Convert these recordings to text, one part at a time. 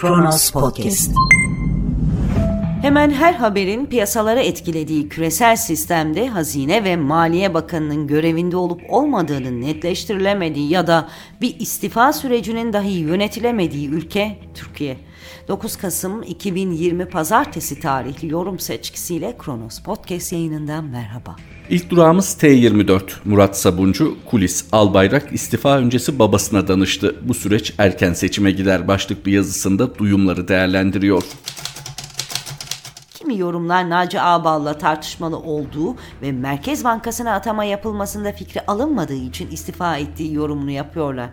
Kronos Podcast. Hemen her haberin piyasalara etkilediği küresel sistemde Hazine ve Maliye Bakanı'nın görevinde olup olmadığının netleştirilemediği ya da bir istifa sürecinin dahi yönetilemediği ülke Türkiye. 9 Kasım 2020 Pazartesi tarihli yorum seçkisiyle Kronos Podcast yayınından merhaba. İlk durağımız T24. Murat Sabuncu, kulis, Albayrak istifa öncesi babasına danıştı. Bu süreç erken seçime gider başlıklı yazısında duyumları değerlendiriyor kimi yorumlar Naci Ağbal'la tartışmalı olduğu ve Merkez Bankası'na atama yapılmasında fikri alınmadığı için istifa ettiği yorumunu yapıyorlar.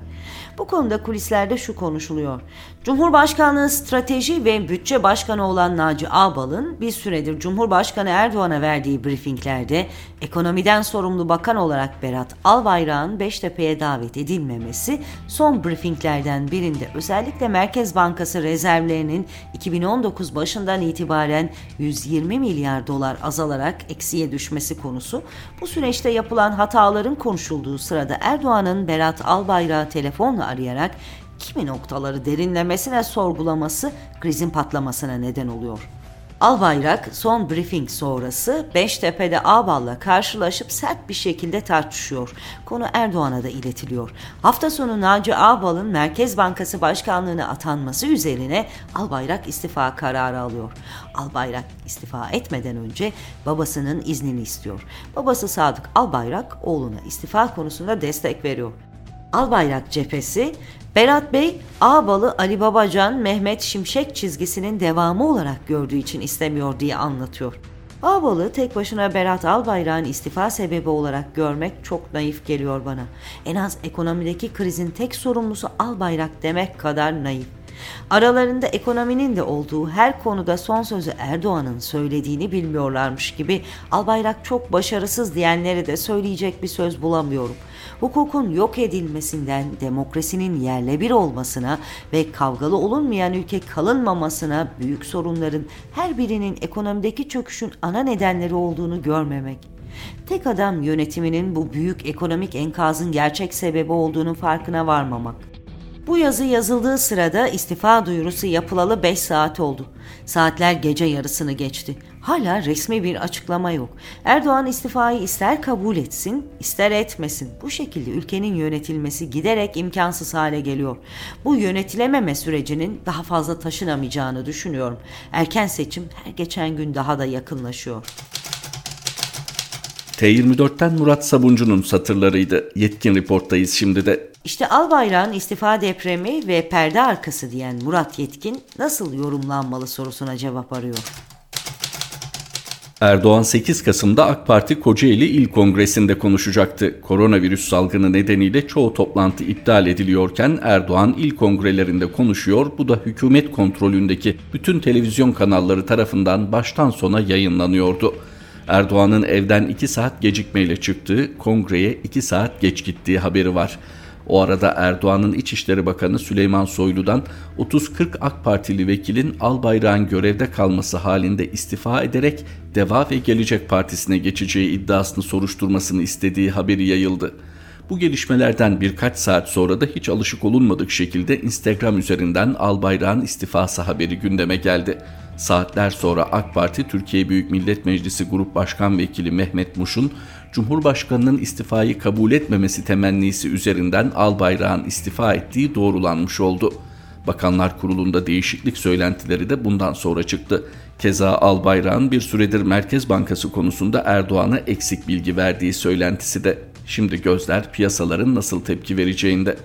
Bu konuda kulislerde şu konuşuluyor. Cumhurbaşkanlığı Strateji ve Bütçe Başkanı olan Naci Ağbal'ın bir süredir Cumhurbaşkanı Erdoğan'a verdiği briefinglerde ekonomiden sorumlu bakan olarak Berat Albayrak'ın Beştepe'ye davet edilmemesi son briefinglerden birinde. Özellikle Merkez Bankası rezervlerinin 2019 başından itibaren 120 milyar dolar azalarak eksiye düşmesi konusu. Bu süreçte yapılan hataların konuşulduğu sırada Erdoğan'ın Berat Albayrak'ı telefonla arayarak kimi noktaları derinlemesine sorgulaması krizin patlamasına neden oluyor. Albayrak son briefing sonrası Beştepe'de Ağbal'la karşılaşıp sert bir şekilde tartışıyor. Konu Erdoğan'a da iletiliyor. Hafta sonu Naci Ağbal'ın Merkez Bankası Başkanlığı'na atanması üzerine Albayrak istifa kararı alıyor. Albayrak istifa etmeden önce babasının iznini istiyor. Babası Sadık Albayrak oğluna istifa konusunda destek veriyor. Albayrak cephesi Berat Bey, Ağbalı Ali Babacan, Mehmet Şimşek çizgisinin devamı olarak gördüğü için istemiyor diye anlatıyor. Ağbalı tek başına Berat Albayrak'ın istifa sebebi olarak görmek çok naif geliyor bana. En az ekonomideki krizin tek sorumlusu Albayrak demek kadar naif. Aralarında ekonominin de olduğu her konuda son sözü Erdoğan'ın söylediğini bilmiyorlarmış gibi Albayrak çok başarısız diyenlere de söyleyecek bir söz bulamıyorum. Hukukun yok edilmesinden demokrasinin yerle bir olmasına ve kavgalı olunmayan ülke kalınmamasına büyük sorunların her birinin ekonomideki çöküşün ana nedenleri olduğunu görmemek. Tek adam yönetiminin bu büyük ekonomik enkazın gerçek sebebi olduğunu farkına varmamak. Bu yazı yazıldığı sırada istifa duyurusu yapılalı 5 saat oldu. Saatler gece yarısını geçti. Hala resmi bir açıklama yok. Erdoğan istifayı ister kabul etsin, ister etmesin. Bu şekilde ülkenin yönetilmesi giderek imkansız hale geliyor. Bu yönetilememe sürecinin daha fazla taşınamayacağını düşünüyorum. Erken seçim her geçen gün daha da yakınlaşıyor. T24'ten Murat Sabuncu'nun satırlarıydı. Yetkin Report'tayız şimdi de. İşte Albayrak'ın istifa depremi ve perde arkası diyen Murat Yetkin nasıl yorumlanmalı sorusuna cevap arıyor. Erdoğan 8 Kasım'da AK Parti Kocaeli İl Kongresi'nde konuşacaktı. Koronavirüs salgını nedeniyle çoğu toplantı iptal ediliyorken Erdoğan il kongrelerinde konuşuyor. Bu da hükümet kontrolündeki bütün televizyon kanalları tarafından baştan sona yayınlanıyordu. Erdoğan'ın evden 2 saat gecikmeyle çıktığı, kongreye 2 saat geç gittiği haberi var. O arada Erdoğan'ın İçişleri Bakanı Süleyman Soylu'dan 30-40 AK Partili vekilin Albayrak'ın görevde kalması halinde istifa ederek Deva ve Gelecek Partisi'ne geçeceği iddiasını soruşturmasını istediği haberi yayıldı. Bu gelişmelerden birkaç saat sonra da hiç alışık olunmadık şekilde Instagram üzerinden Albayrak'ın istifası haberi gündeme geldi. Saatler sonra AK Parti Türkiye Büyük Millet Meclisi Grup Başkan Vekili Mehmet Muş'un Cumhurbaşkanının istifayı kabul etmemesi temennisi üzerinden Albayrak'ın istifa ettiği doğrulanmış oldu. Bakanlar Kurulu'nda değişiklik söylentileri de bundan sonra çıktı. Keza Albayrak'ın bir süredir Merkez Bankası konusunda Erdoğan'a eksik bilgi verdiği söylentisi de. Şimdi gözler piyasaların nasıl tepki vereceğinde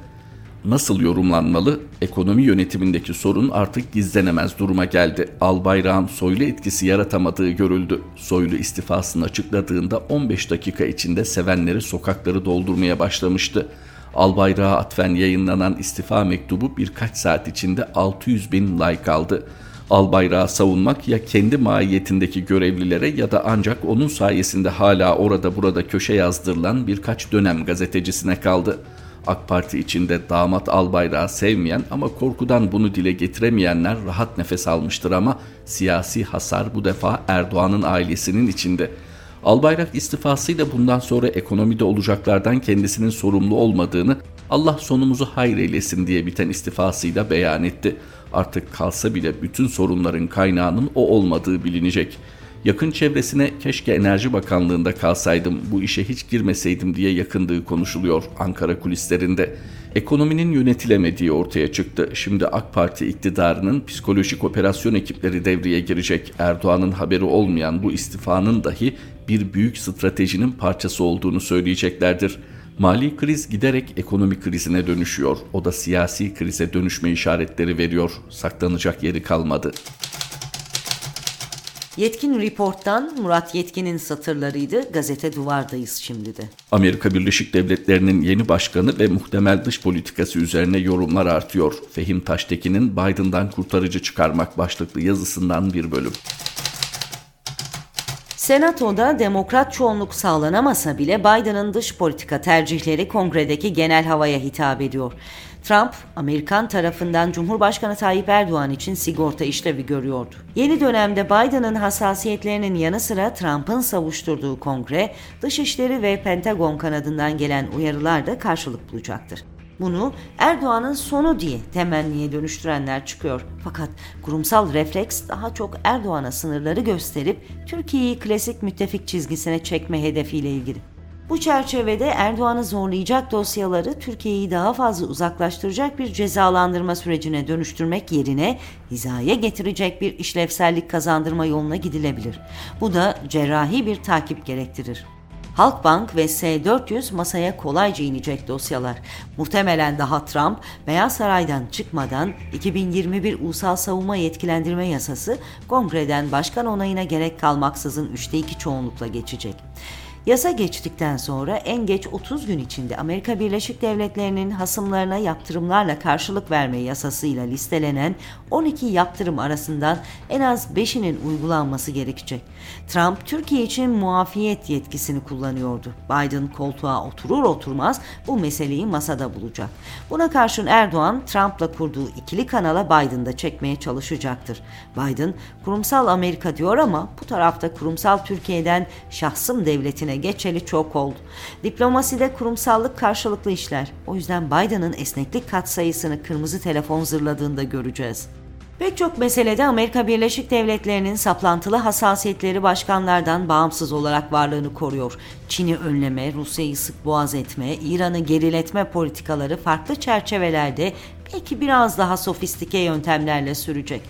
nasıl yorumlanmalı? Ekonomi yönetimindeki sorun artık gizlenemez duruma geldi. Albayrak'ın Soylu etkisi yaratamadığı görüldü. Soylu istifasını açıkladığında 15 dakika içinde sevenleri sokakları doldurmaya başlamıştı. Albayrak'a atfen yayınlanan istifa mektubu birkaç saat içinde 600 bin like aldı. Albayrak'ı savunmak ya kendi mahiyetindeki görevlilere ya da ancak onun sayesinde hala orada burada köşe yazdırılan birkaç dönem gazetecisine kaldı.'' AK Parti içinde damat Albayrak'ı sevmeyen ama korkudan bunu dile getiremeyenler rahat nefes almıştır ama siyasi hasar bu defa Erdoğan'ın ailesinin içinde. Albayrak istifasıyla bundan sonra ekonomide olacaklardan kendisinin sorumlu olmadığını Allah sonumuzu hayır eylesin diye biten istifasıyla beyan etti. Artık kalsa bile bütün sorunların kaynağının o olmadığı bilinecek. Yakın çevresine keşke Enerji Bakanlığı'nda kalsaydım, bu işe hiç girmeseydim diye yakındığı konuşuluyor Ankara kulislerinde. Ekonominin yönetilemediği ortaya çıktı. Şimdi AK Parti iktidarının psikolojik operasyon ekipleri devreye girecek. Erdoğan'ın haberi olmayan bu istifanın dahi bir büyük stratejinin parçası olduğunu söyleyeceklerdir. Mali kriz giderek ekonomi krizine dönüşüyor. O da siyasi krize dönüşme işaretleri veriyor. Saklanacak yeri kalmadı. Yetkin Report'tan Murat Yetkin'in satırlarıydı. Gazete Duvar'dayız şimdi de. Amerika Birleşik Devletleri'nin yeni başkanı ve muhtemel dış politikası üzerine yorumlar artıyor. Fehim Taştekin'in Biden'dan kurtarıcı çıkarmak başlıklı yazısından bir bölüm. Senatoda demokrat çoğunluk sağlanamasa bile Biden'ın dış politika tercihleri kongredeki genel havaya hitap ediyor. Trump, Amerikan tarafından Cumhurbaşkanı Tayyip Erdoğan için sigorta işlevi görüyordu. Yeni dönemde Biden'ın hassasiyetlerinin yanı sıra Trump'ın savuşturduğu kongre, dışişleri ve Pentagon kanadından gelen uyarılar da karşılık bulacaktır. Bunu Erdoğan'ın sonu diye temenniye dönüştürenler çıkıyor. Fakat kurumsal refleks daha çok Erdoğan'a sınırları gösterip Türkiye'yi klasik müttefik çizgisine çekme hedefiyle ilgili. Bu çerçevede Erdoğan'ı zorlayacak dosyaları Türkiye'yi daha fazla uzaklaştıracak bir cezalandırma sürecine dönüştürmek yerine hizaya getirecek bir işlevsellik kazandırma yoluna gidilebilir. Bu da cerrahi bir takip gerektirir. Halkbank ve S-400 masaya kolayca inecek dosyalar. Muhtemelen daha Trump, Beyaz Saray'dan çıkmadan 2021 Ulusal Savunma Yetkilendirme Yasası kongreden başkan onayına gerek kalmaksızın 3'te 2 çoğunlukla geçecek. Yasa geçtikten sonra en geç 30 gün içinde Amerika Birleşik Devletleri'nin hasımlarına yaptırımlarla karşılık verme yasasıyla listelenen 12 yaptırım arasından en az 5'inin uygulanması gerekecek. Trump Türkiye için muafiyet yetkisini kullanıyordu. Biden koltuğa oturur oturmaz bu meseleyi masada bulacak. Buna karşın Erdoğan Trump'la kurduğu ikili kanala Biden'da çekmeye çalışacaktır. Biden kurumsal Amerika diyor ama bu tarafta kurumsal Türkiye'den şahsım devletine hareketine geçeli çok oldu. Diplomaside kurumsallık karşılıklı işler. O yüzden Biden'ın esneklik katsayısını kırmızı telefon zırladığında göreceğiz. Pek çok meselede Amerika Birleşik Devletleri'nin saplantılı hassasiyetleri başkanlardan bağımsız olarak varlığını koruyor. Çin'i önleme, Rusya'yı sık boğaz etme, İran'ı geriletme politikaları farklı çerçevelerde belki biraz daha sofistike yöntemlerle sürecek.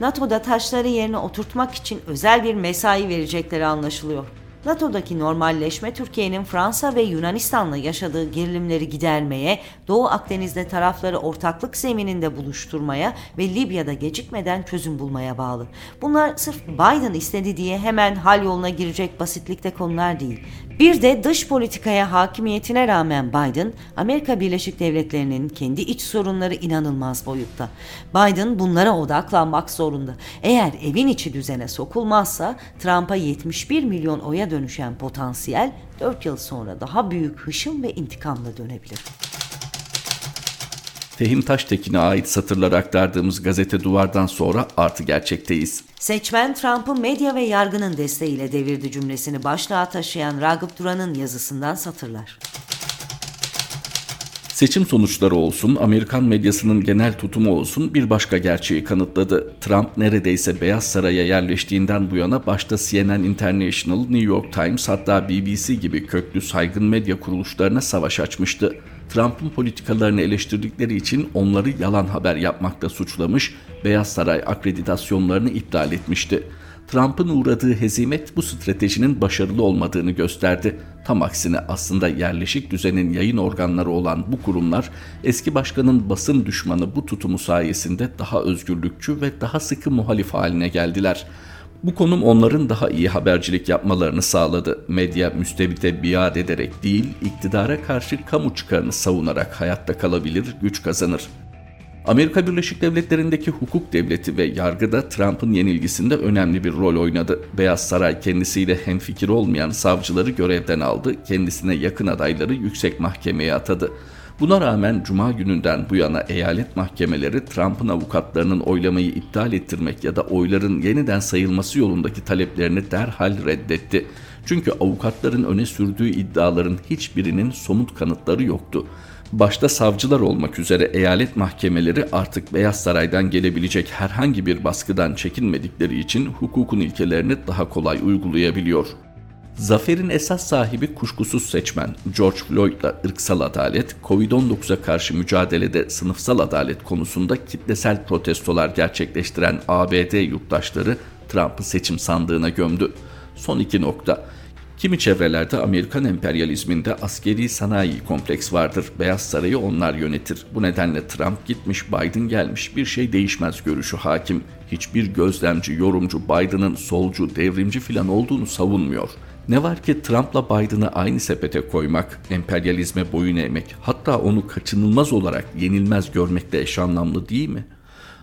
NATO'da taşları yerine oturtmak için özel bir mesai verecekleri anlaşılıyor. NATO'daki normalleşme Türkiye'nin Fransa ve Yunanistan'la yaşadığı gerilimleri gidermeye, Doğu Akdeniz'de tarafları ortaklık zemininde buluşturmaya ve Libya'da gecikmeden çözüm bulmaya bağlı. Bunlar sırf Biden istedi diye hemen hal yoluna girecek basitlikte konular değil. Bir de dış politikaya hakimiyetine rağmen Biden, Amerika Birleşik Devletleri'nin kendi iç sorunları inanılmaz boyutta. Biden bunlara odaklanmak zorunda. Eğer evin içi düzene sokulmazsa Trump'a 71 milyon oya dönüşen potansiyel 4 yıl sonra daha büyük hışım ve intikamla dönebilir. Fehim Taştekin'e ait satırlar aktardığımız gazete duvardan sonra artı gerçekteyiz. Seçmen Trump'ı medya ve yargının desteğiyle devirdi cümlesini başlığa taşıyan Ragıp Duran'ın yazısından satırlar. Seçim sonuçları olsun, Amerikan medyasının genel tutumu olsun bir başka gerçeği kanıtladı. Trump neredeyse Beyaz Saray'a yerleştiğinden bu yana başta CNN International, New York Times hatta BBC gibi köklü saygın medya kuruluşlarına savaş açmıştı. Trump'ın politikalarını eleştirdikleri için onları yalan haber yapmakta suçlamış, Beyaz Saray akreditasyonlarını iptal etmişti. Trump'ın uğradığı hezimet bu stratejinin başarılı olmadığını gösterdi. Tam aksine aslında yerleşik düzenin yayın organları olan bu kurumlar eski başkanın basın düşmanı bu tutumu sayesinde daha özgürlükçü ve daha sıkı muhalif haline geldiler. Bu konum onların daha iyi habercilik yapmalarını sağladı. Medya müstebite biat ederek değil, iktidara karşı kamu çıkarını savunarak hayatta kalabilir, güç kazanır. Amerika Birleşik Devletleri'ndeki hukuk devleti ve yargıda Trump'ın yenilgisinde önemli bir rol oynadı. Beyaz Saray kendisiyle hemfikir olmayan savcıları görevden aldı, kendisine yakın adayları yüksek mahkemeye atadı. Buna rağmen Cuma gününden bu yana eyalet mahkemeleri Trump'ın avukatlarının oylamayı iptal ettirmek ya da oyların yeniden sayılması yolundaki taleplerini derhal reddetti. Çünkü avukatların öne sürdüğü iddiaların hiçbirinin somut kanıtları yoktu. Başta savcılar olmak üzere eyalet mahkemeleri artık Beyaz Saray'dan gelebilecek herhangi bir baskıdan çekinmedikleri için hukukun ilkelerini daha kolay uygulayabiliyor. Zaferin esas sahibi kuşkusuz seçmen George Floyd'la ırksal adalet, Covid-19'a karşı mücadelede sınıfsal adalet konusunda kitlesel protestolar gerçekleştiren ABD yurttaşları Trump'ı seçim sandığına gömdü. Son iki nokta. Kimi çevrelerde Amerikan emperyalizminde askeri sanayi kompleks vardır. Beyaz Sarayı onlar yönetir. Bu nedenle Trump gitmiş, Biden gelmiş. Bir şey değişmez görüşü hakim. Hiçbir gözlemci, yorumcu Biden'ın solcu, devrimci filan olduğunu savunmuyor. Ne var ki Trump'la Biden'ı aynı sepete koymak, emperyalizme boyun eğmek, hatta onu kaçınılmaz olarak yenilmez görmekle eş anlamlı değil mi?''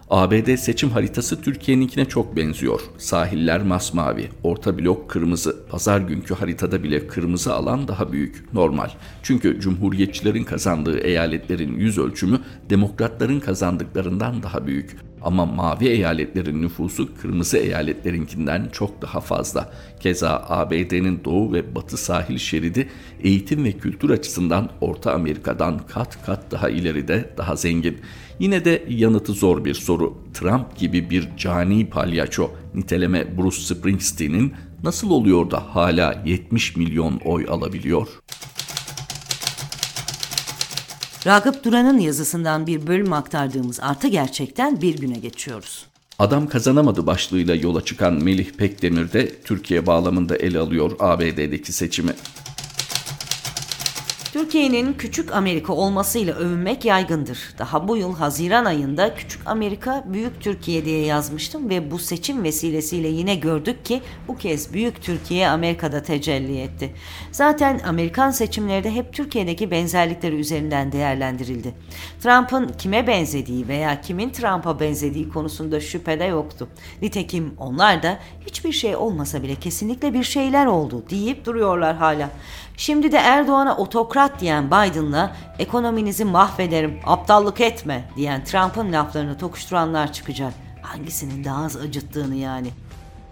ABD seçim haritası Türkiye'ninkine çok benziyor. Sahiller masmavi, orta blok kırmızı. Pazar günkü haritada bile kırmızı alan daha büyük, normal. Çünkü cumhuriyetçilerin kazandığı eyaletlerin yüz ölçümü demokratların kazandıklarından daha büyük. Ama mavi eyaletlerin nüfusu kırmızı eyaletlerinkinden çok daha fazla. Keza ABD'nin doğu ve batı sahil şeridi eğitim ve kültür açısından Orta Amerika'dan kat kat daha ileride, daha zengin. Yine de yanıtı zor bir soru. Trump gibi bir cani palyaço, niteleme Bruce Springsteen'in nasıl oluyor da hala 70 milyon oy alabiliyor? Ragıp Duran'ın yazısından bir bölüm aktardığımız artı gerçekten bir güne geçiyoruz. Adam kazanamadı başlığıyla yola çıkan Melih Pekdemir de Türkiye bağlamında ele alıyor ABD'deki seçimi. Türkiye'nin küçük Amerika olmasıyla övünmek yaygındır. Daha bu yıl Haziran ayında küçük Amerika büyük Türkiye diye yazmıştım ve bu seçim vesilesiyle yine gördük ki bu kez büyük Türkiye Amerika'da tecelli etti. Zaten Amerikan seçimleri de hep Türkiye'deki benzerlikleri üzerinden değerlendirildi. Trump'ın kime benzediği veya kimin Trump'a benzediği konusunda şüphede yoktu. Nitekim onlar da hiçbir şey olmasa bile kesinlikle bir şeyler oldu deyip duruyorlar hala. Şimdi de Erdoğan'a otokrat diyen Biden'la ekonominizi mahvederim, aptallık etme diyen Trump'ın laflarını tokuşturanlar çıkacak. Hangisinin daha az acıttığını yani.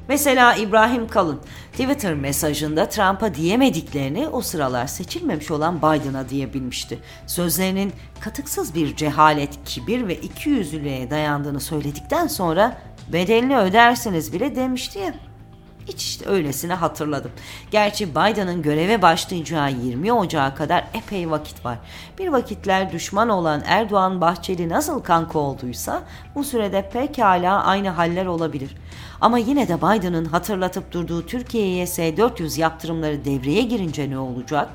Mesela İbrahim Kalın Twitter mesajında Trump'a diyemediklerini o sıralar seçilmemiş olan Biden'a diyebilmişti. Sözlerinin katıksız bir cehalet, kibir ve ikiyüzlülüğe dayandığını söyledikten sonra bedelini ödersiniz bile demişti ya. Hiç işte öylesine hatırladım. Gerçi Biden'ın göreve başlayacağı 20 Ocağı kadar epey vakit var. Bir vakitler düşman olan Erdoğan Bahçeli nasıl kanka olduysa bu sürede pekala aynı haller olabilir. Ama yine de Biden'ın hatırlatıp durduğu Türkiye'ye S-400 yaptırımları devreye girince ne olacak?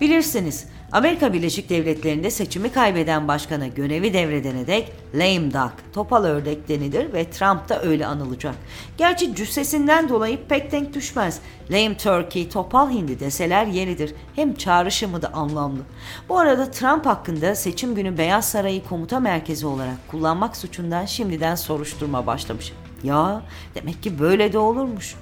Bilirsiniz Amerika Birleşik Devletleri'nde seçimi kaybeden başkana görevi devredene dek lame duck, topal ördek denilir ve Trump da öyle anılacak. Gerçi cüssesinden dolayı pek denk düşmez. Lame turkey, topal hindi deseler yeridir. Hem çağrışımı da anlamlı. Bu arada Trump hakkında seçim günü Beyaz Sarayı komuta merkezi olarak kullanmak suçundan şimdiden soruşturma başlamış. Ya demek ki böyle de olurmuş.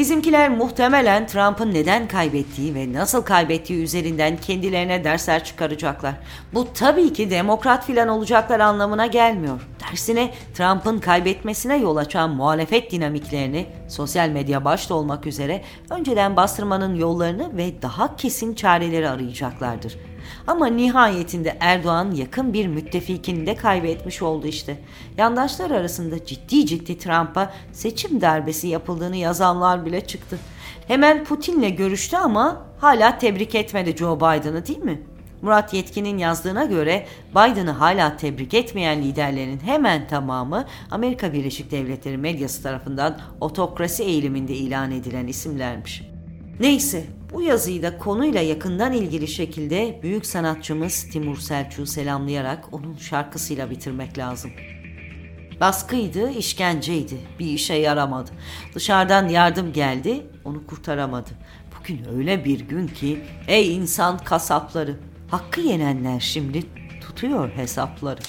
Bizimkiler muhtemelen Trump'ın neden kaybettiği ve nasıl kaybettiği üzerinden kendilerine dersler çıkaracaklar. Bu tabii ki demokrat filan olacaklar anlamına gelmiyor. Tersine Trump'ın kaybetmesine yol açan muhalefet dinamiklerini sosyal medya başta olmak üzere önceden bastırmanın yollarını ve daha kesin çareleri arayacaklardır. Ama nihayetinde Erdoğan yakın bir müttefikini de kaybetmiş oldu işte. Yandaşlar arasında ciddi ciddi Trump'a seçim darbesi yapıldığını yazanlar bile çıktı. Hemen Putin'le görüştü ama hala tebrik etmedi Joe Biden'ı değil mi? Murat Yetkin'in yazdığına göre Biden'ı hala tebrik etmeyen liderlerin hemen tamamı Amerika Birleşik Devletleri medyası tarafından otokrasi eğiliminde ilan edilen isimlermiş. Neyse bu yazıyı da konuyla yakından ilgili şekilde büyük sanatçımız Timur Selçuk'u selamlayarak onun şarkısıyla bitirmek lazım. Baskıydı, işkenceydi. Bir işe yaramadı. Dışarıdan yardım geldi, onu kurtaramadı. Bugün öyle bir gün ki ey insan kasapları, hakkı yenenler şimdi tutuyor hesapları.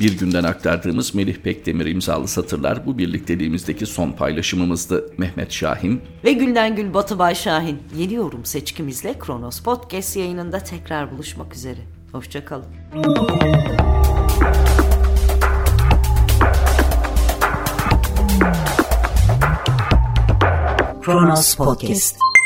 Bir günden aktardığımız Melih Pekdemir imzalı satırlar bu birlikteliğimizdeki son paylaşımımızdı. Mehmet Şahin ve Gülden Gül Batı Şahin. Yeni yorum seçkimizle Kronos Podcast yayınında tekrar buluşmak üzere. Hoşçakalın. Kronos Podcast